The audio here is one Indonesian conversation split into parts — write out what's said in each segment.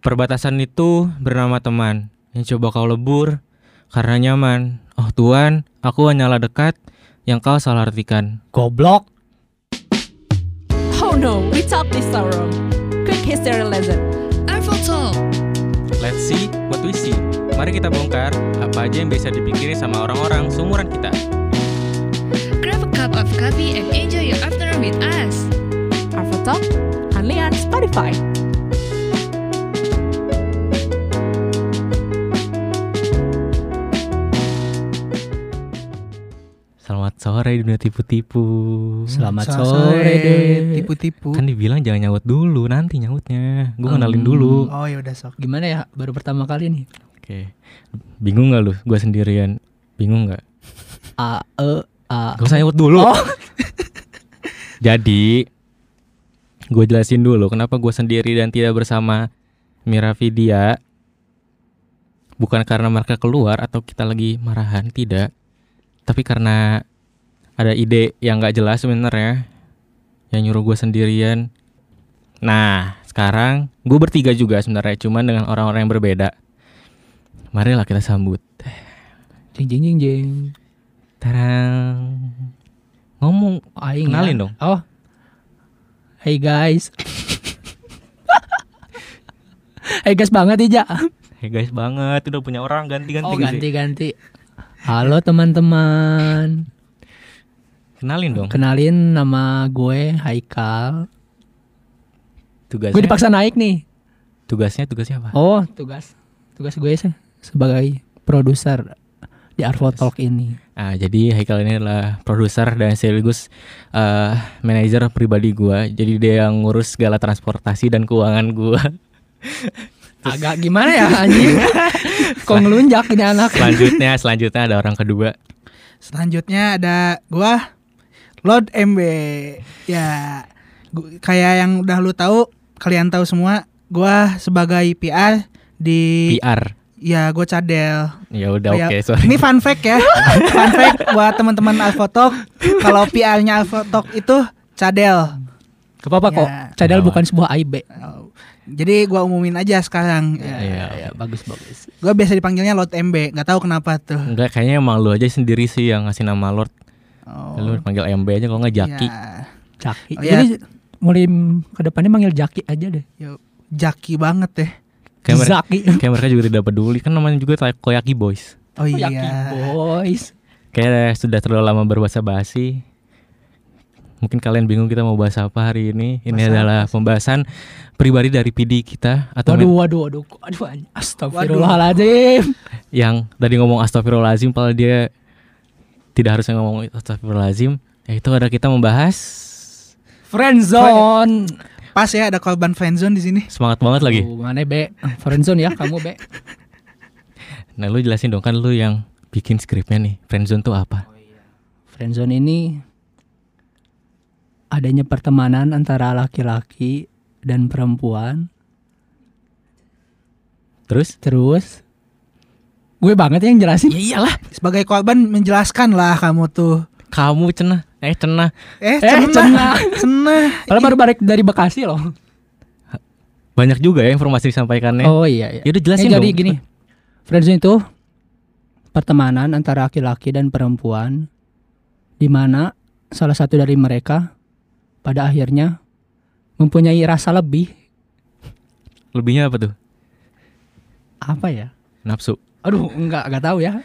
Perbatasan itu bernama teman yang coba kau lebur karena nyaman. Oh Tuhan, aku hanyalah dekat yang kau salah artikan. Goblok. Oh no, we talk this sorrow. Quick history lesson. Talk. Let's see what we see. Mari kita bongkar apa aja yang bisa dipikirin sama orang-orang seumuran kita. Grab a cup of coffee and enjoy your afternoon with us. Arvo Talk, only on Spotify. Sore dunia tipu-tipu. Selamat Selamat sore, Dek. Tipu-tipu. Kan dibilang jangan nyaut dulu, nanti nyautnya. Gue kenalin Hmm. dulu. Oh ya udah sok. Gimana ya? Baru pertama kali nih. Oke. Bingung nggak lu? Gue sendirian. Bingung nggak? A E A. Gak usah nyaut dulu. Oh. Jadi, gue jelasin dulu kenapa gue sendiri dan tidak bersama Mira Vidya. Bukan karena mereka keluar atau kita lagi marahan, tidak. Tapi karena ada ide yang nggak jelas sebenarnya yang nyuruh gue sendirian. Nah, sekarang gue bertiga juga sebenarnya, cuman dengan orang-orang yang berbeda. Marilah kita sambut. Jing jing jing jing. Tarang. Ngomong Aing Kenalin ya. dong. Oh. Hey guys. hey guys banget ya. Hey guys banget, udah punya orang ganti-ganti Oh nggak sih? ganti-ganti. Halo teman-teman. Kenalin dong. Kenalin nama gue Haikal. Tugasnya. Gue dipaksa naik nih. Tugasnya tugasnya apa? Oh, tugas. Tugas gue sih sebagai produser di Arvo Talk ini. Ah, jadi Haikal ini adalah produser dan sekaligus eh manajer pribadi gua. Jadi dia yang ngurus segala transportasi dan keuangan gua. Agak gimana ya anjing? Kok ngelunjak ini anak? selanjutnya, selanjutnya ada orang kedua. Selanjutnya ada gua Lord MB. Ya gu- kayak yang udah lu tahu, kalian tahu semua, gua sebagai PR di PR. ya gue cadel. Ya udah Ya, oke, sorry. Ini fun fact ya. fun fact buat teman-teman Alfotok, kalau PR-nya Alfotok itu cadel. Gak apa-apa kok. Ya. Cadel Kenapa? bukan sebuah aib. Oh, Jadi gua umumin aja sekarang. Iya, Ya, oke. bagus bagus. Gue biasa dipanggilnya Lord MB, nggak tahu kenapa tuh. Enggak, kayaknya emang lu aja sendiri sih yang ngasih nama Lord. Oh, Lu panggil MB aja kalau nggak Jaki. ya. Jaki. Oh, iya. Jadi mulai ke depannya manggil Jaki aja deh. Yo, Jaki banget deh. Kayak mereka, Zaki. kayak mereka juga tidak peduli kan namanya juga kayak Koyaki Boys. Oh iya. boys. Kayak sudah terlalu lama berbahasa basi. Mungkin kalian bingung kita mau bahas apa hari ini. Ini Bahas adalah pembahasan pribadi dari PD kita atau Waduh waduh waduh. Aduh astagfirullahaladzim. yang tadi ngomong astagfirullahalazim padahal dia tidak harusnya ngomong astagfirullahalazim. Yaitu ada kita membahas Friendzone. Pas ya ada korban friendzone di sini. semangat banget lagi. Tuh, mana be? Friendzone ya kamu be. Nah, lu jelasin dong kan lu yang bikin skripnya nih. Friendzone tuh apa? Friendzone ini adanya pertemanan antara laki-laki dan perempuan. Terus? Terus gue banget yang jelasin. Ya iyalah, Sebagai korban menjelaskan lah kamu tuh. kamu cenah. Eh, cenah. Eh, Eh, cenah. cenah. Cenah. Padahal baru balik dari Bekasi loh. Banyak juga ya informasi disampaikannya. Oh iya iya. Ya udah jelasin Eh, jadi dong. gini. Friendzone itu pertemanan antara laki-laki dan perempuan di mana salah satu dari mereka pada akhirnya mempunyai rasa lebih Lebihnya apa tuh? apa ya? Nafsu. Aduh, enggak enggak tahu ya.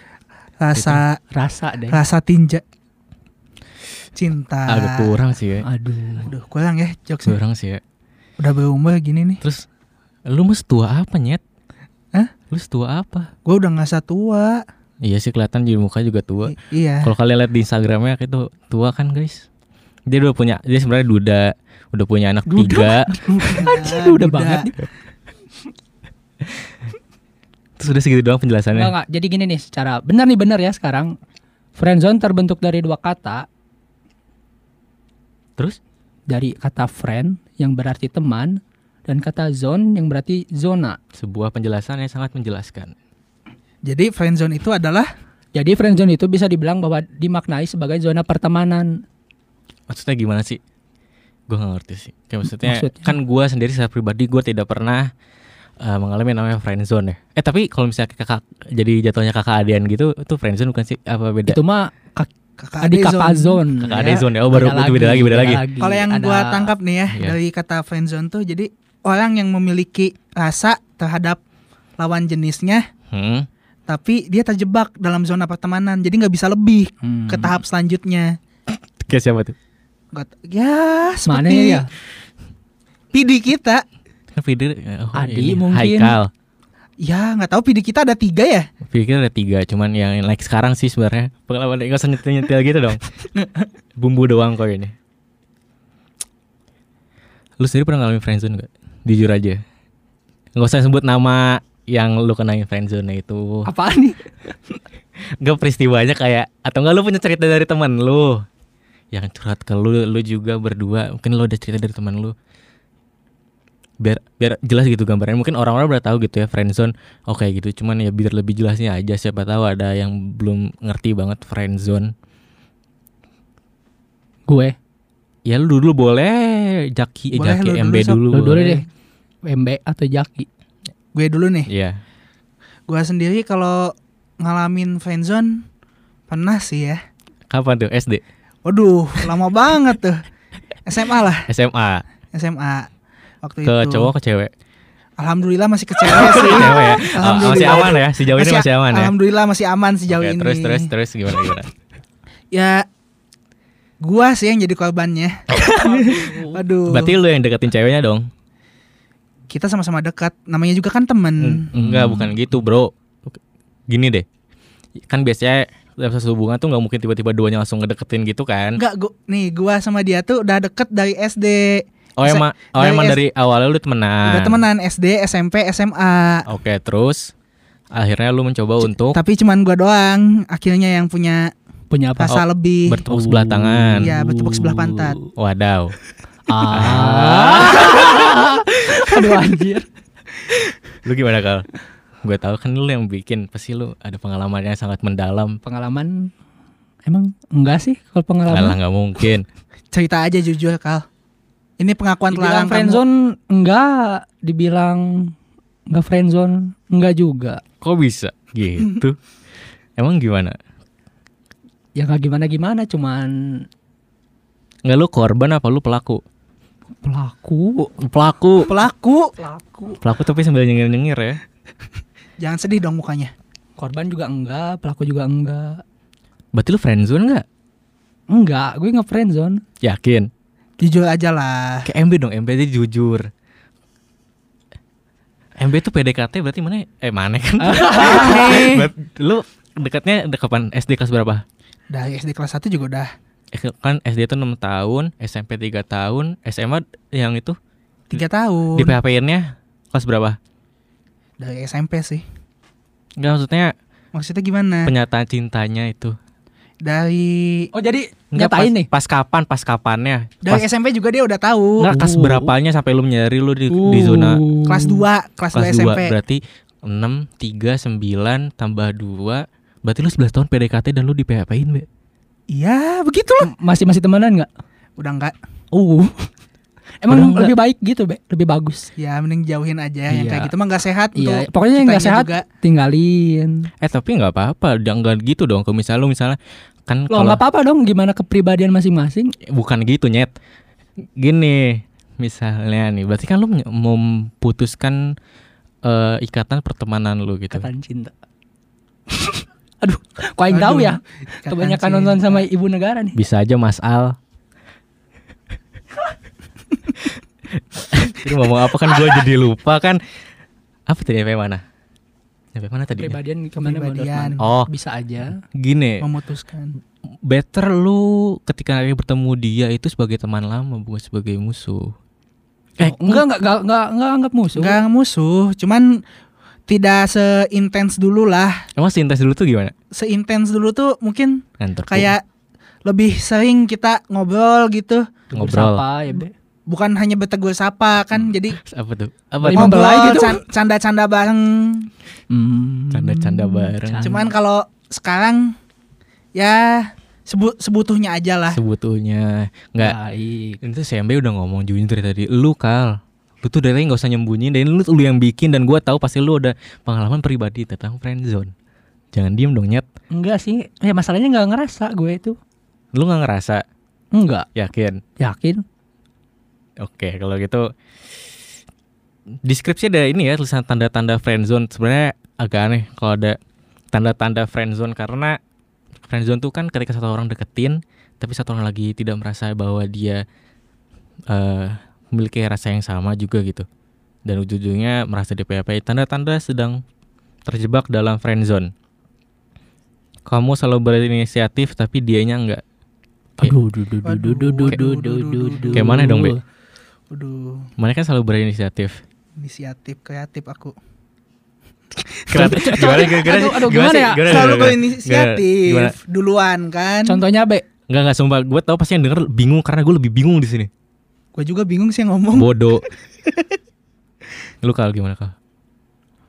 Rasa Rasa deh. rasa tinja. Cinta. Agak kurang sih ya. Aduh. Aduh, kurang ya jokesnya. Kurang sih ya. Udah berumur gini nih. Terus lu mas tua apa nyet? Hah? Lu tua apa? Gue udah nggak tua. Iya sih kelihatan di muka juga tua. I- iya. Kalau kalian lihat di Instagramnya itu tua kan guys. Dia udah punya, dia sebenarnya duda, udah punya anak Duda? tiga. Anjing Ah, udah duda. banget. nih. Terus udah segitu doang penjelasannya. Enggak enggak. Jadi gini nih secara benar nih benar ya sekarang. Friendzone terbentuk dari dua kata, Terus? dari kata friend yang berarti teman dan kata zone yang berarti zona. Sebuah penjelasan yang sangat menjelaskan. Jadi friendzone itu adalah Jadi friendzone itu bisa dibilang bahwa dimaknai sebagai zona pertemanan. Maksudnya gimana sih? Gue gak ngerti sih. Kayak maksudnya, Maksudnya? kan gue sendiri secara pribadi gue tidak pernah eh, mengalami namanya friendzone ya. Eh tapi kalau misalnya kakak jadi jatuhnya kakak adean gitu itu friendzone bukan sih apa beda? Itu mah kak, Kakak adik kakak zone. zone. Kakak ade zone ya. Oh baru itu beda lagi beda lagi. Kalau yang Ada- gua tangkap nih ya Iya. dari kata friendzone tuh jadi orang yang memiliki rasa terhadap lawan jenisnya Hmm. tapi dia terjebak dalam zona pertemanan jadi nggak bisa lebih Hmm. ke tahap selanjutnya. Kayak siapa tuh? Nggak t- ya Mana seperti ya? PD kita. Kan Fidel oh, Adi ini, mungkin. Haikal. Ya nggak tahu PD kita ada tiga ya. Pikir ada tiga, cuman yang like sekarang sih sebenarnya pengalaman nggak usah nyetel nyetel gitu dong. Bumbu doang kok ini. Lu sendiri pernah ngalamin friendzone gak? Jujur aja. Nggak usah sebut nama yang lu kenain friendzone itu. Apaan nih? Nggak peristiwanya kayak atau nggak lu punya cerita dari teman lu yang curhat ke lu, lu juga berdua. Mungkin lu ada cerita dari teman lu. Biar biar jelas gitu gambarnya. Mungkin orang-orang udah tahu gitu ya friendzone. Oke gitu. Cuman ya biar lebih jelasnya aja siapa tahu ada yang belum ngerti banget friendzone. Gue. Ya lu dulu boleh Jaki, eh, Boleh, Jaki lu MB dulu, dulu. Lu dulu deh. MB atau Jaki. Gue dulu nih. Iya. Gua sendiri kalau ngalamin friendzone pernah sih ya. Kapan tuh? SD, Waduh, lama banget tuh. SMA lah, SMA. SMA. Waktu Ke itu. cowok ke cewek? Alhamdulillah masih ke cewek sih. Cewek ya. Oh, Alhamdulillah. masih aman ya? Sejauh ini masih aman ya? Alhamdulillah masih aman sejauh Oke, ini. terus terus terus gimana gimana? Ya gua sih yang jadi korbannya. Waduh. Berarti lu yang deketin ceweknya dong? kita sama-sama dekat. Namanya juga kan temen. Enggak, bukan gitu, Bro. Gini deh. Kan biasanya dalam satu hubungan tuh nggak mungkin tiba-tiba duanya langsung ngedeketin gitu kan? Enggak, gua, nih gua sama dia tuh udah deket dari SD. Oh emang, oh dari emang S- dari awalnya lu temenan. Udah temenan SD, SMP, SMA. Oke, terus akhirnya lu mencoba untuk Tapi cuman gua doang akhirnya yang punya Punya apa? rasa lebih. bertepuk sebelah tangan. Iya, bertepuk sebelah pantat. Wadaw. Ah. Aduh anjir. Lu gimana kal? Gue tahu kan lu yang bikin, pasti lu ada pengalaman yang sangat mendalam. Pengalaman emang enggak sih kalau Alah pengalaman? nggak mungkin. Cerita aja jujur, Kal. Ini pengakuan Dibilang terlarang kamu. friendzone enggak, dibilang enggak friendzone enggak juga. Kok bisa gitu? Emang gimana? Ya enggak gimana-gimana cuman Nggak lu korban apa lu pelaku? pelaku. Pelaku. Pelaku. Pelaku. Pelaku tapi sambil nyengir-nyengir ya. Jangan sedih dong mukanya. Korban juga enggak, pelaku juga enggak. Berarti lu friendzone nggak? Enggak, gue nge friendzone. Yakin? Jujur aja lah. Kayak MB dong, MB aja jujur. MB tuh PDKT berarti mana? Eh mana kan? Lu dekatnya dek kapan? SD kelas berapa? Dari SD kelas 1 juga udah Eh, kan SD tuh 6 tahun, SMP 3 tahun, SMA yang itu tiga tahun. di PHP-nya kelas berapa? Dari SMP sih. Enggak maksudnya Maksudnya gimana? penyataan cintanya itu. Dari Oh, jadi Enggak nyatain pas, nih. Pas kapan? Pas kapannya? dari Pas, SMP juga dia udah tahu. enggak kelas Uh. berapanya sampai lu nyari lu di, di zona Kelas 2, kelas, kelas 2 2 SMP. berarti 6 3 9 tambah 2 berarti lu 11 tahun PDKT dan lu di PHP-in, Be. Iya, begitulah. Masih masih temenan enggak? Udah enggak. Uh. Emang Udah enggak. lebih baik gitu, Be. Lebih bagus. Ya mending jauhin aja yang Iya. kayak gitu mah enggak sehat Iya, untuk pokoknya yang enggak kitanya sehat juga. tinggalin. Eh tapi nggak apa-apa, jangan gitu dong. Kalau misalnya lu misalnya kan Loh, kalau nggak apa-apa dong gimana kepribadian masing-masing. bukan gitu nyet. Gini, misalnya nih, berarti kan lu memutuskan eh, ikatan pertemanan lu gitu. Ikatan cinta. Aduh, kok yang tahu ya? Kebanyakan cinta. nonton sama ibu negara nih. Bisa aja Mas Al. Jadi ngomong apa kan gue jadi lupa kan. Apa tadi sampai mana? Sampai mana tadi? Kepribadian ke mana Kepribadian. Oh, Bisa aja. gini. memutuskan. better lu ketika lagi bertemu dia itu sebagai teman lama bukan sebagai musuh. Eh, enggak, enggak, enggak, enggak, enggak anggap musuh. Enggak musuh, cuman tidak seintens dulu lah. Emang sintas dulu tuh gimana? Seintens dulu tuh mungkin kayak lebih sering kita ngobrol gitu. ngobrol. Bersapa, ya, Be. Bukan hanya bertegur sapa kan, jadi apa tuh? Apa ngobrol, gitu. can- canda-canda bareng. Hmm. Canda-canda bareng. Canda. Cuman kalau sekarang ya sebut sebutuhnya aja lah. Sebetulnya nggak baik. itu CMB udah ngomong jujur dari tadi. Lu kal, Lu tuh dari nggak usah nyembunyiin dan lu lu yang bikin dan gua tahu pasti lu ada pengalaman pribadi tentang friendzone. Jangan diem dong nyet. Enggak sih. Ya masalahnya nggak ngerasa gue itu. Lu nggak ngerasa Enggak. yakin? Yakin? Oke, kalau gitu deskripsi ada ini ya tulisan tanda-tanda friendzone. Sebenarnya agak aneh kalau ada tanda-tanda friendzone karena friendzone tuh kan ketika satu orang deketin tapi satu orang lagi tidak merasa bahwa dia eh memiliki rasa yang sama juga gitu. Dan ujung-ujungnya merasa di PHP. Tanda-tanda sedang terjebak dalam friendzone. Kamu selalu berinisiatif tapi dianya enggak. Kayak- Aduh, duh, duh, duh, Waduh, duh, duh, kayak- duh, duh, duh, duh. Kayak mana dong, Be? Waduh, Mana kan selalu berinisiatif. inisiatif kreatif aku. Kreatif. Gimana, gimana, Aduh, aduh, gimana ya? Gimana, Selalu gimana, gue gimana? duluan kan. Contohnya B. Enggak enggak sumpah gue tau pasti yang denger bingung karena gue lebih bingung di sini. Gue juga bingung sih yang ngomong. Bodoh. lu kal gimana kal?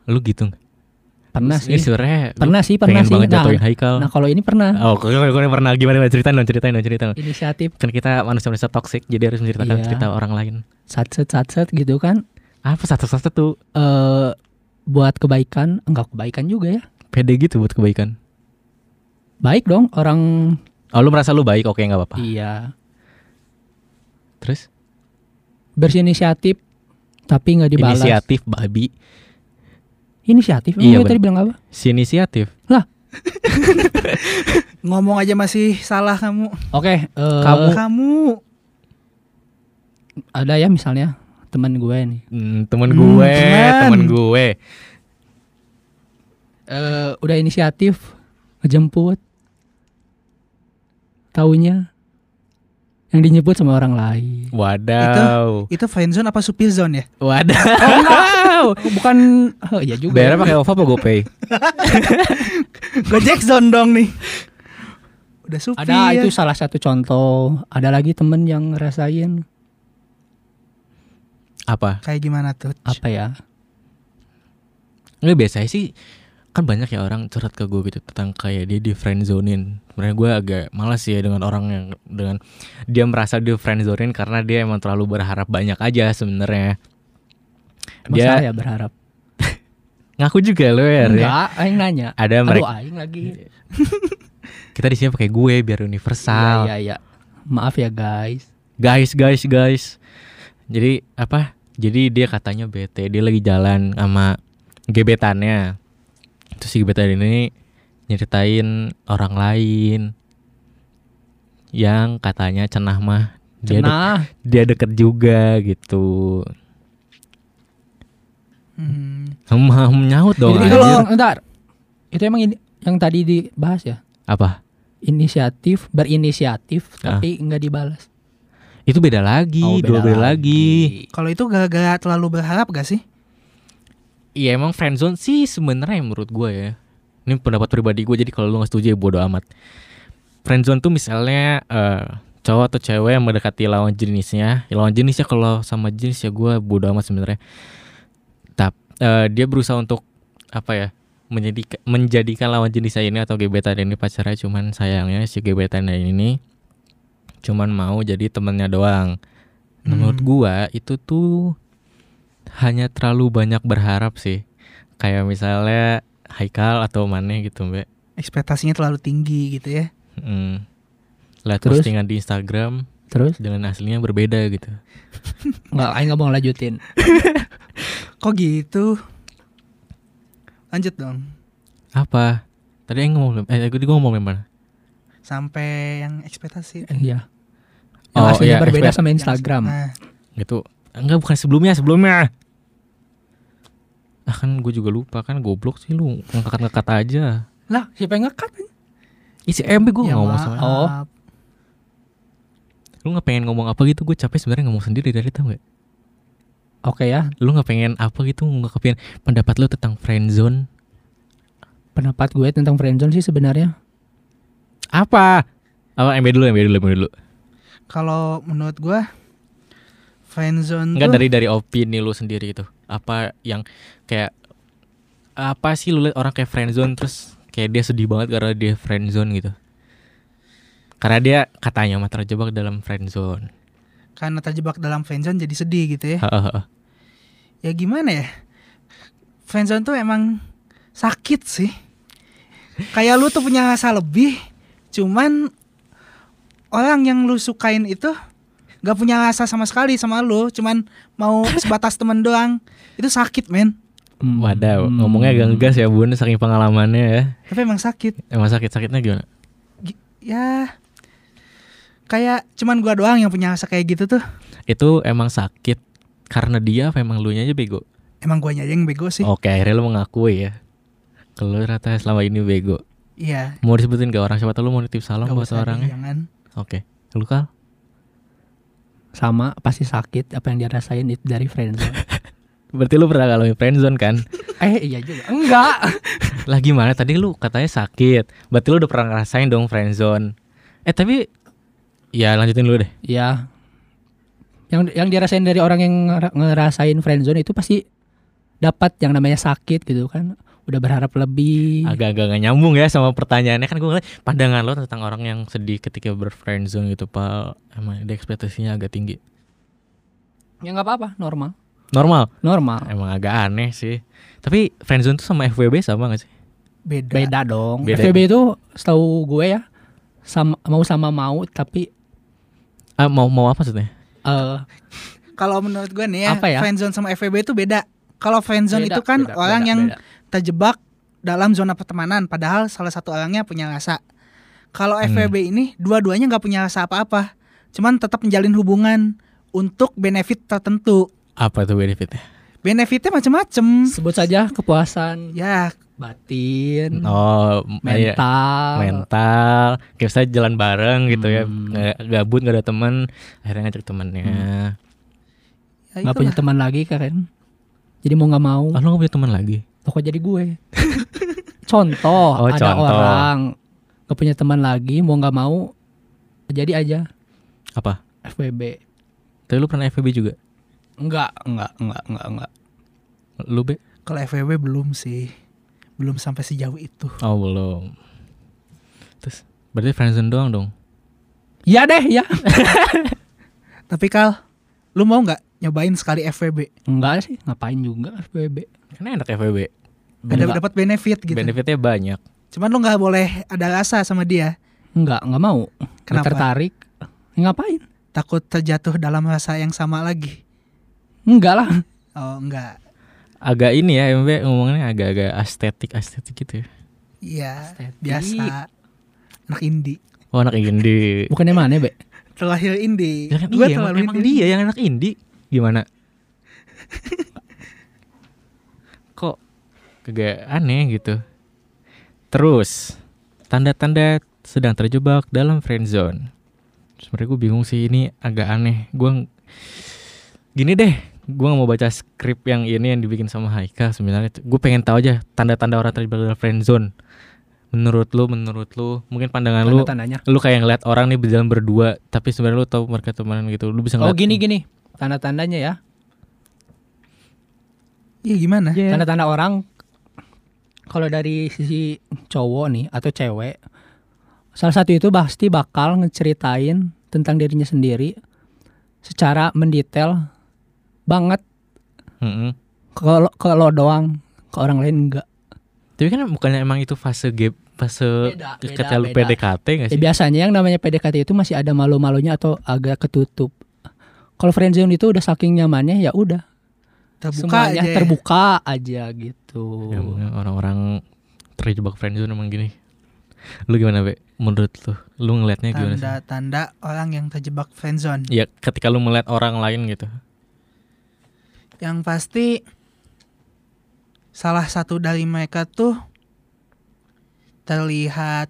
Lu gitu nggak? Pernah Ini sih. sebenarnya lu Pernah sih, pernah sih. banget Nah, Haikal. Nah, kalau ini pernah. Oh, gue, gue pernah gimana? Ceritain dong, ceritain dong, ceritain dong. Inisiatif Kan kita manusia-manusia toksik, jadi harus menceritakan Iya. cerita orang lain. satset satset gitu kan. Apa satu-satu tuh Eh buat kebaikan, enggak kebaikan juga ya. pede gitu buat kebaikan. Baik dong orang Oh, lu merasa lu baik, oke nggak apa-apa. iya Terus berinisiatif tapi nggak dibalas. inisiatif babi, Inisiatif. Iya, tadi bilang apa? si inisiatif. Ngomong aja masih salah kamu. Oke, eh, Kamu- Kamu. ada ya misalnya teman gue nih. Hmm, temen Hmm, gue, temen. temen gue. eh udah inisiatif ngejemput. Taunya yang dijemput sama orang lain. Wadaw. Itu friendzone apa supir zone ya? Wadaw. Oh, bukan oh, iya juga. Bayarnya pakai OVO apa GoPay? Gojek zone dong nih. Udah supir. Ada itu salah satu contoh. Ada lagi temen yang ngerasain Apa? Kayak gimana tuh? apa ya? Nggak biasa sih kan banyak ya orang curhat ke gue gitu tentang kayak dia di friendzonein. Sebenarnya gue agak malas sih ya dengan orang yang dengan dia merasa di friendzonein karena dia emang terlalu berharap banyak aja sebenarnya. Emang Dia- saya berharap. Ngaku juga lo ya. Ria. Enggak, aing nanya. Ada Aduh, mereka aing lagi. kita di sini pakai gue biar universal. Iya, iya, iya. Maaf ya, guys. Guys, guys, guys. Jadi apa? Jadi dia katanya bete, dia lagi jalan sama gebetannya. Terus si gebetan ini nyeritain orang lain yang katanya cenah mah dia dek- Cenah. dia deket juga gitu. Hmm. Hem, hem, nyaut dong. Jadi anjir. kalau bentar. Itu emang ini yang tadi dibahas ya? Apa? Inisiatif, berinisiatif Ah. tapi enggak dibalas. Itu beda lagi, Oh, dua beda lagi. Kalau itu gara-gara terlalu berharap gak sih? Iya emang friendzone sih sebenarnya menurut gue ya. Ini pendapat pribadi gue jadi kalau lu nggak setuju ya bodo amat. Friendzone tuh misalnya eh, cowok atau cewek yang mendekati lawan jenisnya. Ya, lawan jenisnya kalau sama jenis ya gue bodo amat sebenarnya. Tapi dia berusaha untuk apa ya? Menjadikan menjadikan lawan jenisnya ini atau gebetan ini pacarnya cuman sayangnya si gebetan ini cuman mau jadi temennya doang. Nah, Menurut Hmm. gua itu tuh hanya terlalu banyak berharap sih. Kayak misalnya Haikal atau Mane gitu, Mbak. Ekspektasinya terlalu tinggi gitu ya. Hmm. Lihat Terus? postingan di Instagram Terus dengan aslinya berbeda gitu. enggak aing enggak mau lanjutin. Kok gitu? Lanjut dong. Apa? Tadi yang ngomong eh gue ngomong yang mana? Sampai yang ekspektasi. Eh, Iya. Yang Oh, aslinya iya, berbeda sama Instagram. Nah, Gitu. Enggak bukan sebelumnya, sebelumnya. Ah kan gue juga lupa kan goblok sih lu ngangkat-ngangkat aja. Lah, siapa yang ngekat? Isi MB gue ya ngomong maaf. sama Oh. Lu nggak pengen ngomong apa gitu gue capek sebenarnya ngomong sendiri dari tau gak? Oke ya, Lu nggak pengen apa gitu nggak kepengen pendapat lu tentang friendzone pendapat gue tentang friendzone sih sebenarnya apa? Apa MB dulu, MB dulu, MB dulu. Kalau menurut gua friendzone Enggak tuh dari dari opini lu sendiri itu. Apa yang kayak apa sih lu lihat orang kayak friendzone terus kayak dia sedih banget karena dia friendzone gitu. Karena dia katanya mah terjebak dalam friendzone. karena terjebak dalam friendzone jadi sedih gitu ya. Ya gimana ya friendzone tuh emang sakit sih kayak lu tuh punya rasa lebih cuman orang yang lu sukain itu gak punya rasa sama sekali sama lu cuman mau sebatas temen doang itu sakit men Hmm. Waduh, Hmm. ngomongnya agak ngegas ya bun, saking pengalamannya ya. tapi emang sakit Emang sakit-sakitnya gimana? Gi- ya kayak cuman gua doang yang punya rasa kayak gitu tuh Itu emang sakit karena dia apa emang lu aja bego? emang gua aja yang bego sih Oke, akhirnya lu mengakui ya. Kalau rata selama ini bego. iya Mau disebutin ke orang siapa tahu lu mau nitip salam Gak buat deh, orangnya. jangan Oke. Lu Kal? sama pasti sakit apa yang dia rasain itu dari friendzone. Berarti lu pernah ngalamin friendzone kan? eh iya juga. Enggak. lah gimana tadi lu katanya sakit. Berarti lu udah pernah ngerasain dong friendzone. Eh tapi ya lanjutin dulu deh. ya. Yang yang dirasain dari orang yang ngera- ngerasain friendzone itu pasti dapat yang namanya sakit gitu kan. Udah berharap lebih. Agak-agak gak nyambung ya sama pertanyaannya kan gue ngeliat pandangan lo tentang orang yang sedih ketika berfriendzone gitu pak emang dia ekspektasinya agak tinggi. Ya nggak apa-apa, normal. Normal. Normal. Emang agak aneh sih. Tapi friendzone tuh sama FWB sama gak sih? beda, Beda dong. Beda. FVB itu setahu gue ya sama mau sama mau tapi Ah, mau mau apa maksudnya? Eh kalau menurut gua nih ya, Apa ya? friendzone sama FWB itu beda kalau friendzone beda, itu kan beda, orang beda, yang beda. terjebak dalam zona pertemanan padahal salah satu orangnya punya rasa kalau Hmm. FWB ini dua-duanya nggak punya rasa apa-apa cuman tetap menjalin hubungan untuk benefit tertentu Apa tuh benefitnya? Benefitnya macam-macam sebut saja kepuasan ya batin, Oh, iya. mental. mental. Kayak misalnya jalan bareng gitu ya. Hmm. Nggak- Gabut gak ada teman, akhirnya ngajak temennya. ya nggak punya teman lagi kan jadi mau nggak mau Oh, lu gak punya teman lagi? lo kok jadi gue contoh Oh, ada contoh. orang nggak punya teman lagi mau nggak mau jadi aja Apa? FWB Tapi lu pernah FWB juga? enggak enggak enggak enggak enggak Lu be? kalau FWB belum sih. Belum sampai sejauh itu. Oh belum. Terus berarti friendzone doang dong? ya deh ya tapi kal lu mau nggak nyobain sekali FWB enggak sih ngapain juga FWB Karena enak FWB. ada dapat benefit gitu. Benefitnya banyak. cuman lu nggak boleh ada rasa sama dia. Enggak enggak mau. Nggak Kenapa? tertarik. Ya, ngapain? Takut terjatuh dalam rasa yang sama lagi? Enggak lah. Oh enggak Agak ini ya MB ngomongnya agak-agak estetik estetik gitu ya. Iya, biasa. Anak indie. Oh anak indie. bukannya mana be Terlahir indie. Ya kan Gua iya, emang, terlalu emang indie. dia yang anak indie. Gimana? Kok kagak aneh gitu. Terus tanda-tanda sedang terjebak dalam friend zone. Sebenarnya gue bingung sih ini agak aneh. Gue gini deh, gue nggak mau baca skrip yang ini yang dibikin sama Haika sebenarnya. Gue pengen tahu aja tanda-tanda orang terjebak dalam friend zone. Menurut lu, menurut lu, mungkin pandangan lu tanda-tandanya lu kayak ngeliat orang nih berjalan berdua tapi sebenarnya lu tahu mereka temenan gitu lu bisa oh ngeliat gini gini tanda-tandanya ya Iya gimana? tanda-tanda orang kalau dari sisi cowok nih atau cewek salah satu itu pasti bakal ngeceritain tentang dirinya sendiri secara mendetail banget Mm-mm. kalau kalau doang ke orang lain enggak tapi kan bukannya emang itu fase gap fase Beda, ketika lu beda. PDKT gak Ya, sih biasanya yang namanya PDKT itu masih ada malu-malunya atau agak ketutup kalau friendzone itu udah saking nyamannya ya udah Terbuka semuanya aja. ya. terbuka aja gitu Ya, orang-orang terjebak friendzone emang gini lu gimana be menurut lu lu ngelihatnya gimana sih Tanda-tanda orang yang terjebak friendzone. ya ketika lu melihat orang lain gitu Yang pasti salah satu dari mereka tuh terlihat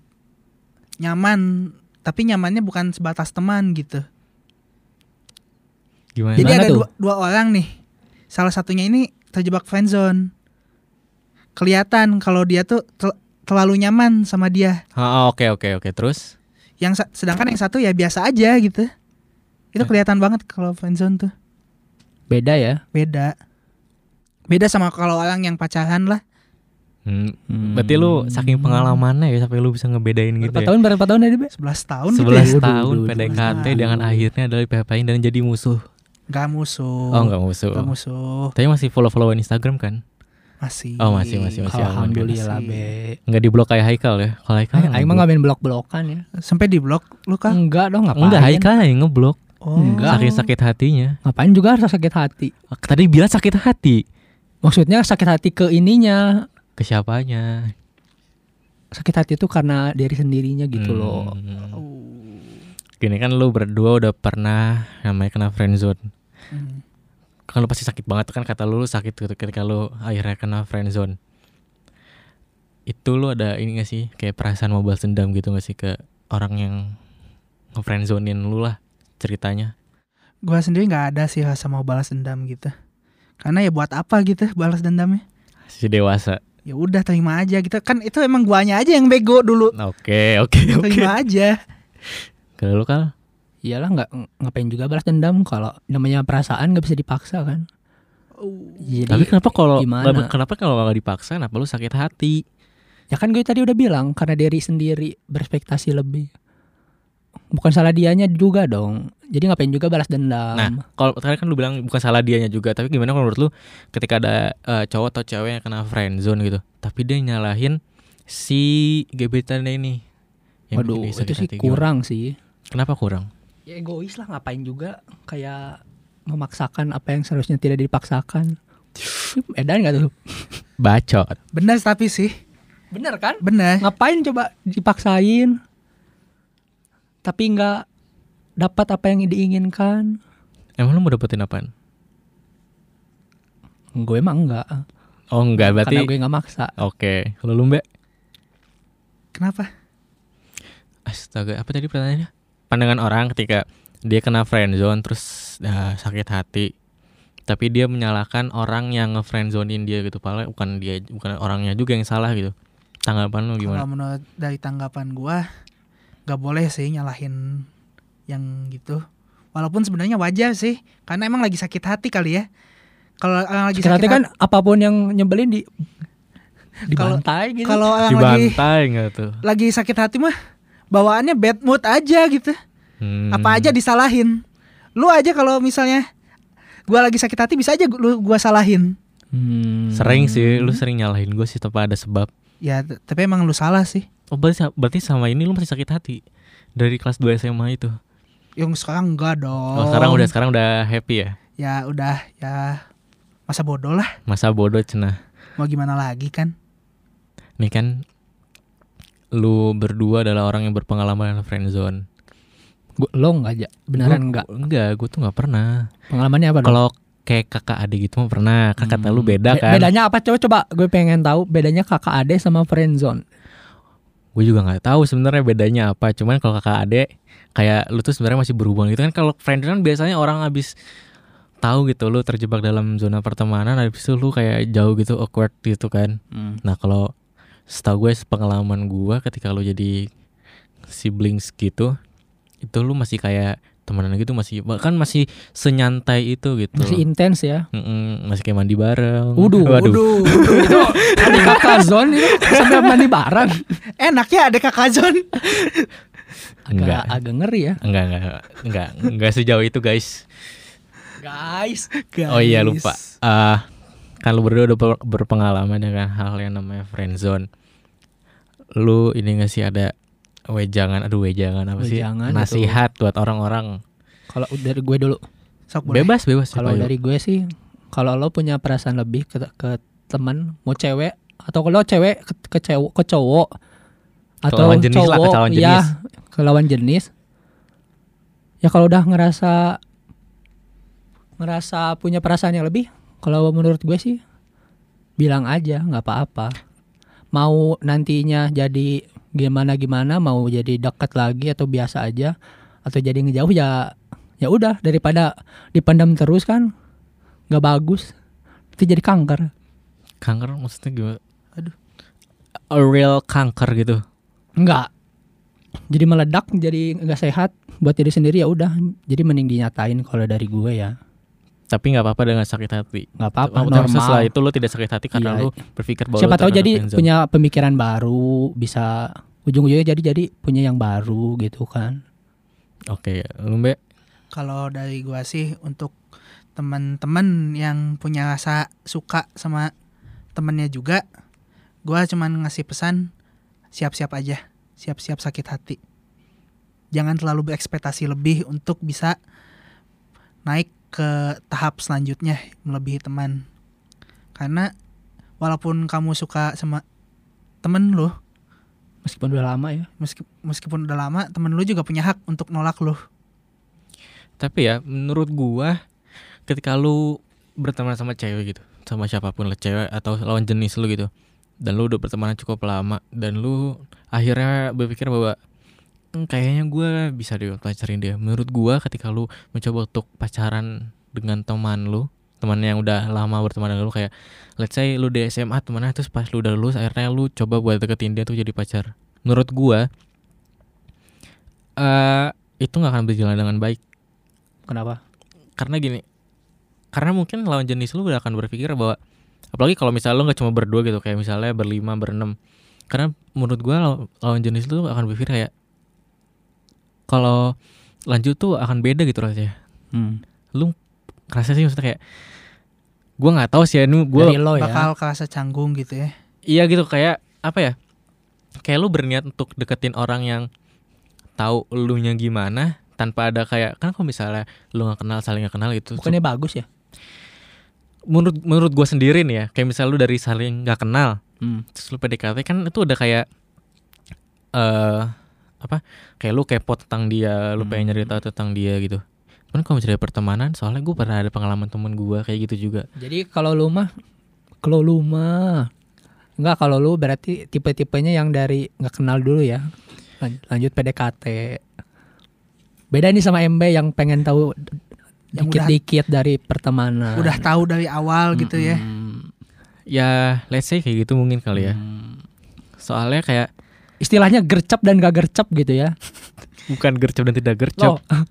nyaman, tapi nyamannya bukan sebatas teman gitu. gimana Jadi ada tuh? dua, dua orang nih. Salah satunya ini terjebak friendzone. Kelihatan kalau dia tuh tel- terlalu nyaman sama dia. Ah, oke oke oke terus Yang sedangkan yang satu ya biasa aja gitu. Itu Eh. kelihatan banget kalau friendzone tuh. Beda ya Beda. Beda sama kalau orang yang pacaran lah. Hmm, berarti lu saking pengalamannya ya sampai lu bisa ngebedain gitu berapa ya tahun berapa tahun ya Be? 11 tahun 11 gitu ya. Tahun waduh, PDKT waduh. dengan akhirnya adalah PHP dan jadi musuh Gak musuh. Oh enggak musuh. Gak musuh. Tapi masih follow-followan Instagram kan? Masih. Oh, masih, masih, masih. Alhamdulillah Masih. be. Enggak di blok kayak Haikal ya. Kalau Haikal Aing mah nggak main blok-blokan ya. Sampai di blok lu kan? Enggak dong ngapain? Enggak Haikal yang ngeblok. Oh. Enggak. Saking sakit hatinya. Ngapain juga harus sakit hati. Tadi bilang sakit hati. Maksudnya sakit hati ke ininya. Ke siapanya? Sakit hati itu karena diri sendirinya gitu Hmm. loh. Gini kan lu berdua udah pernah namanya kena friendzone. Hmm. Kan lu pasti sakit banget kan kata lu, lu sakit gitu ketika lu akhirnya kena friendzone. Itu lu ada ini gak sih kayak perasaan mau balas dendam gitu gak sih ke orang yang nge-friendzonein lu lah ceritanya. Gua sendiri nggak ada sih rasa mau balas dendam gitu. Karena ya buat apa gitu balas dendamnya? Si dewasa. Ya udah terima aja gitu. Kan itu emang guanya aja yang bego dulu. Oke, oke, oke. Terima aja. Kalau lu kan Iyalah nggak ngapain juga balas dendam kalau namanya perasaan nggak bisa dipaksa kan. Jadi Tapi kenapa kalau gimana? kenapa kalau nggak dipaksa kenapa lu sakit hati? ya kan gue tadi udah bilang karena diri sendiri berspektasi lebih. Bukan salah dianya juga dong. Jadi ngapain juga balas dendam. Nah, kalau tadi kan lu bilang bukan salah dianya juga, tapi gimana kalau menurut lu ketika ada eh, cowok atau cewek yang kena friendzone gitu, tapi dia nyalahin si gebetannya ini. Yang Waduh, itu sih gimana? kurang sih. Kenapa kurang? Ya egois lah ngapain juga kayak memaksakan apa yang seharusnya tidak dipaksakan. Edan gak tuh? Bacot. Benar tapi sih. Bener kan? Benar. Ngapain coba dipaksain? Tapi nggak dapat apa yang diinginkan. Emang lu mau dapetin apaan? Gue emang enggak. Oh enggak, berarti Karena gue nggak maksa. Oke, kalau lu Mbak? Kenapa? Astaga, apa tadi pertanyaannya? Pandangan orang ketika dia kena friendzone terus ah, sakit hati. Tapi dia menyalahkan orang yang nge-friendzonein dia gitu, padahal bukan dia bukan orangnya juga yang salah gitu. Tanggapan lu Kalau gimana? menurut dari tanggapan gua nggak boleh sih nyalahin yang gitu. Walaupun sebenarnya wajar sih, karena emang lagi sakit hati kali ya. Kalau orang lagi Sakit hati sakit kan apa pun yang nyebelin di Kalau- dibantai gitu. kalau orang lagi Dibantai nggak tuh? lagi sakit hati mah bawaannya bad mood aja gitu. Hmm. Apa aja disalahin. Lu aja kalau misalnya gua lagi sakit hati bisa aja lu gua salahin. Hmm. Sering sih, lu sering nyalahin gue sih tanpa ada sebab. Ya, tapi emang lu salah sih. Oh berarti, berarti sama ini lu masih sakit hati dari kelas 2 SMA itu. Yang sekarang enggak dong. Oh, sekarang udah sekarang udah happy ya. Ya udah ya masa bodoh lah. Masa bodoh cenah. Mau gimana lagi kan? Nih kan lu berdua adalah orang yang berpengalaman dalam friendzone. Gua, lo enggak aja. Beneran Gua- enggak. Enggak, gue tuh nggak pernah. Pengalamannya apa dong? Kalau kayak kakak adik gitu mah pernah. Kan kata lu Hmm. beda Be- kan. Bedanya apa coba coba gue pengen tahu bedanya kakak ade sama friendzone. Gue juga nggak tahu sebenarnya bedanya apa. Cuman kalau kakak adik kayak lu tuh sebenarnya masih berhubungan gitu kan. Kalau friendzone kan biasanya orang habis tahu gitu lu terjebak dalam zona pertemanan habis itu lu kayak jauh gitu awkward gitu kan. Nah kalau setahu gue pengalaman gue ketika lu jadi siblings gitu itu lu masih kayak temenan gitu masih bahkan masih senyantai itu gitu. Masih intens ya. Mm-mm, masih kayak mandi bareng. Waduh, Waduh. Waduh, itu adik kakak zone itu sampai mandi bareng. enak ya ada kakak Zon. Enggak. Agak, agak ngeri ya. Enggak, enggak, enggak, enggak sejauh itu guys. Guys, Oh iya lupa. Ah, kan lu berdua udah ber- berpengalaman dengan hal yang namanya friendzone. Lu ini gak sih ada wejangan, aduh wejangan apa sih? Wejangan itu. Nasihat buat orang-orang. kalau dari gue dulu. Sok boleh. Bebas, bebas. Kalau dari gue sih, kalau lo punya perasaan lebih ke, ke teman, mau cewek atau kalau cewek ke, ke cewek ke cowok atau lawan jenis lah, cowok ke lawan ya jenis. ke lawan jenis. Ya kalau udah ngerasa ngerasa punya perasaan yang lebih, kalau menurut gue sih bilang aja nggak apa-apa. Mau nantinya jadi gimana gimana, mau jadi dekat lagi atau biasa aja atau jadi ngejauh ya ya udah daripada dipendam terus kan nggak bagus itu jadi kanker kanker maksudnya gimana? Aduh. A real kanker gitu. nggak jadi meledak jadi nggak sehat buat diri sendiri ya udah jadi mending dinyatain kalau dari gue ya Tapi nggak apa-apa dengan sakit hati. nggak apa-apa Tapi Setelah normal itu lo tidak sakit hati karena Iya. lo berpikir bahwa siapa tahu jadi friendzone. punya pemikiran baru bisa ujung-ujungnya jadi jadi punya yang baru gitu kan Oke, lu Mbak Kalau dari gua sih untuk teman-teman yang punya rasa suka sama temennya juga, gua cuman ngasih pesan siap-siap aja, siap-siap sakit hati. Jangan terlalu berekspektasi lebih untuk bisa naik ke tahap selanjutnya melebihi teman. Karena walaupun kamu suka sama temen lu, Meskipun udah lama ya. meski- meskipun udah lama, temen lu juga punya hak untuk nolak lu. Tapi ya menurut gua ketika lu berteman sama cewek gitu, sama siapa pun lah cewek atau lawan jenis lu gitu. Dan lu udah berteman cukup lama dan lu akhirnya berpikir bahwa "Hmm, kayaknya gua bisa deh pacarin dia. Menurut gua ketika lu mencoba untuk pacaran dengan teman lu, teman yang udah lama berteman dengan lu kayak let's say lu di SMA temannya terus pas lu udah lulus akhirnya lu coba buat deketin dia tuh jadi pacar. Menurut gua eh itu nggak akan berjalan dengan baik Kenapa? karena gini karena mungkin lawan jenis lu udah akan berpikir bahwa apalagi kalau misalnya lu nggak cuma berdua gitu kayak misalnya berlima berenam karena menurut gua law- lawan jenis lu akan berpikir kayak kalau lanjut tuh akan beda gitu rasanya Hmm. kerasa sih maksudnya kayak gua nggak tahu sih ini gua Dari lo ya. Bakal kerasa canggung gitu ya. iya gitu kayak apa ya kayak lu berniat untuk deketin orang yang tahu lu nya gimana tanpa ada kayak kan kalau misalnya lu nggak kenal saling nggak kenal gitu Bukannya bagus ya? menurut menurut gue sendiri nih ya kayak misal lu dari saling nggak kenal Hmm. terus lu PDKT kan itu udah kayak eh apa kayak lu kepo tentang dia lu pengen nyari tahu tentang dia gitu kan kalau misalnya pertemanan soalnya gue pernah ada pengalaman temen gue kayak gitu juga Jadi kalau lu mah kalau lu mah enggak kalau lu berarti tipe-tipenya yang dari nggak kenal dulu ya. Lan- Lanjut PDKT. Beda nih sama MB yang pengen tahu Yang dikit-dikit dari pertemanan. Udah tahu dari awal gitu ya. Mm-mm. ya let's say kayak gitu mungkin kali ya Hmm. soalnya kayak Istilahnya gercep dan gak gercep gitu ya. bukan gercep dan tidak gercep Loh.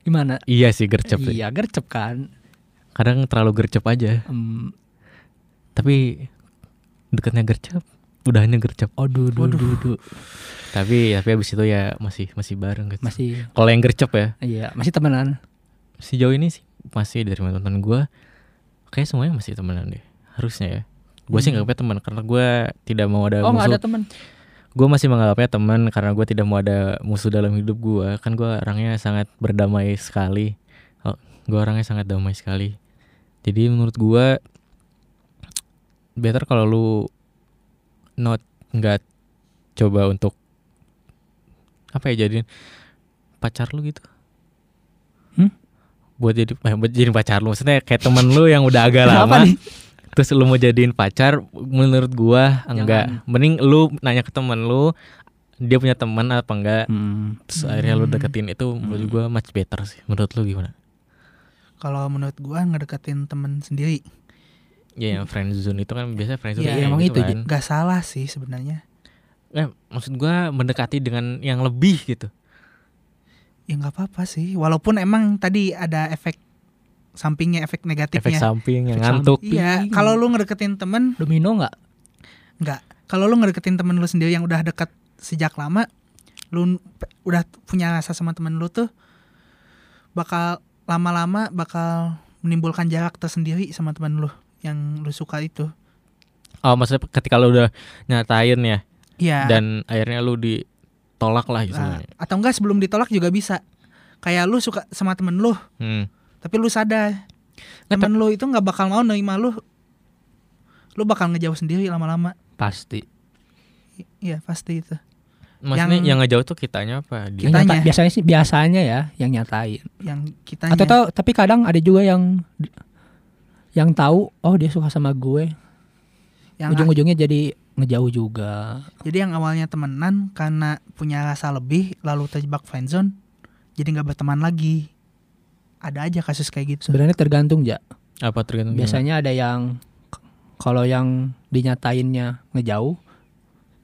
Gimana? iya sih gercep sih. Iya, gercep kan. kadang terlalu gercep aja Hmm. tapi dekatnya gercep udahnya gercep Aduh, duh, duh, duh. tapi tapi abis itu ya masih masih bareng gitu Masih kalau yang gercep ya iya, masih temenan. sejauh ini sih masih dari mantan gue kayak semuanya masih temenan deh harusnya ya gue sih Hmm. nganggapnya teman karena gue tidak mau ada Oh, musuh ada teman. gue masih menganggapnya teman karena gue tidak mau ada musuh dalam hidup gue kan gue orangnya sangat berdamai sekali oh, gue orangnya sangat damai sekali jadi menurut gue better kalau lu not nggak coba untuk apa ya jadiin pacar lu gitu Hmm? buat jadi eh, buat jadiin pacar lu maksudnya kayak temen lu yang udah agak lama? Terus lu mau jadiin pacar menurut gua enggak mending lu nanya ke temen lu dia punya teman apa enggak Hmm. terus akhirnya lu deketin itu menurut gua much better sih menurut lu gimana Kalau menurut gua ngedeketin temen sendiri ya yang friend zone itu kan biasanya friend zone Iya, kayak emang gitu itu, kan. Gak salah sih sebenarnya. Eh, maksud gua mendekati dengan yang lebih gitu Ya nggak apa-apa sih. Walaupun emang tadi ada efek sampingnya, efek efek negatifnya. samping yang Efek ngantuk Iya, kalau lu ngedeketin temen Domino nggak? nggak. Kalau lu ngedeketin temen lu sendiri yang udah dekat sejak lama, lu udah punya rasa sama temen lu tuh bakal lama-lama bakal menimbulkan jarak tersendiri sama temen lu yang lu suka itu. oh maksudnya ketika lu udah nyatain ya Iya. dan akhirnya lu ditolak lah gitu Nah, atau enggak sebelum ditolak juga bisa. Kayak lu suka sama temen lu, hmm. Tapi lu sadar temen lu itu nggak bakal mau nerima lu. Lu bakal ngejauh sendiri lama-lama. Pasti. Iya pasti itu. maksudnya Yang- yang, ngejauh tuh kitanya apa dia nyata- Kitanya. biasanya sih biasanya ya yang nyatain. Yang kita Atau tahu tapi kadang ada juga yang yang tahu oh dia suka sama gue. yang Ujung-ujungnya jadi ngejauh juga. Jadi yang awalnya temenan karena punya rasa lebih lalu terjebak friendzone jadi nggak berteman lagi. Ada aja kasus kayak gitu. Sebenarnya tergantung ya. apa tergantung gimana? Biasanya ada yang kalau yang dinyatainnya ngejauh,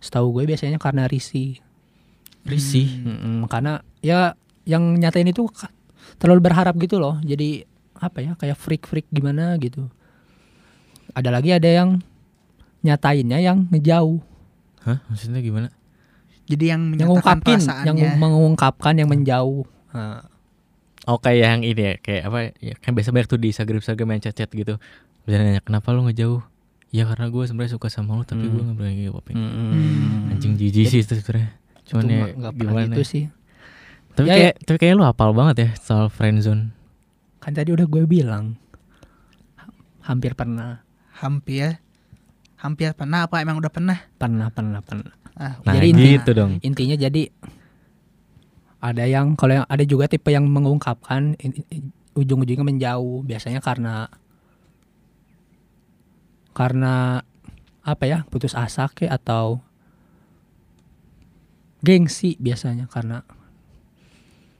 setahu gue biasanya karena risih. risih Mm-mm, karena ya yang nyatain itu terlalu berharap gitu loh. Jadi apa ya kayak freak-freak gimana gitu. Ada lagi ada yang nyatainnya yang ngejauh, hah maksudnya gimana Jadi yang yang menyatakan yang perasaannya. mengungkapkan yang menjauh. Nah, Oh kayak yang ini ya, kayak apa? Ya, kan biasa banyak tuh di Instagram Instagram yang chat-chat gitu. Bisa nanya kenapa lu ngejauh? Ya karena gue sebenarnya suka sama lu tapi Hmm. gue nggak berani ngapa hmm. Anjing jijik sih itu sebenarnya. Cuman Itu ya gimana? gitu sih. Tapi Ya, kayak tapi kayak lu hafal banget ya soal friendzone. Kan tadi udah gue bilang. Ha- Hampir pernah. Hampir. Hampir pernah apa emang udah pernah? Pernah, pernah, pernah. Ah, Nah Jadi intinya- gitu dong. Intinya jadi ada yang kalau yang ada juga tipe yang mengungkapkan ujung-ujungnya menjauh biasanya karena karena apa ya putus asa ke atau gengsi biasanya karena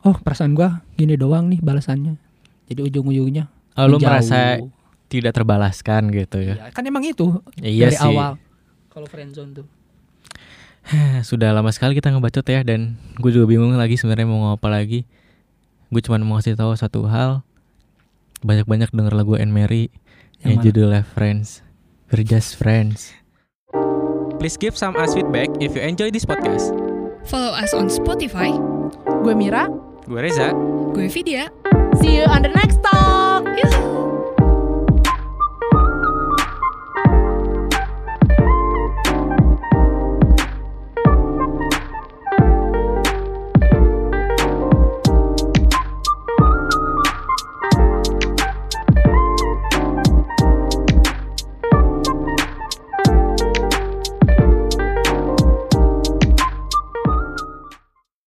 oh perasaan gua gini doang nih balasannya jadi ujung-ujungnya Oh, lu merasa tidak terbalaskan gitu ya? Ya, kan emang itu Iya dari sih. awal kalau friendzone tuh Sudah lama sekali kita ngebacot ya dan gue juga bingung lagi sebenarnya mau ngomong apa lagi. Gue cuma mau kasih tahu satu hal. Banyak-banyak denger lagu Anne Mary Yang yang judulnya Friends. We're just friends. Please give some us feedback if you enjoy this podcast. Follow us on Spotify. Gue Mira. Gue Reza. Gue Vidya. See you on the next talk. Yuhu.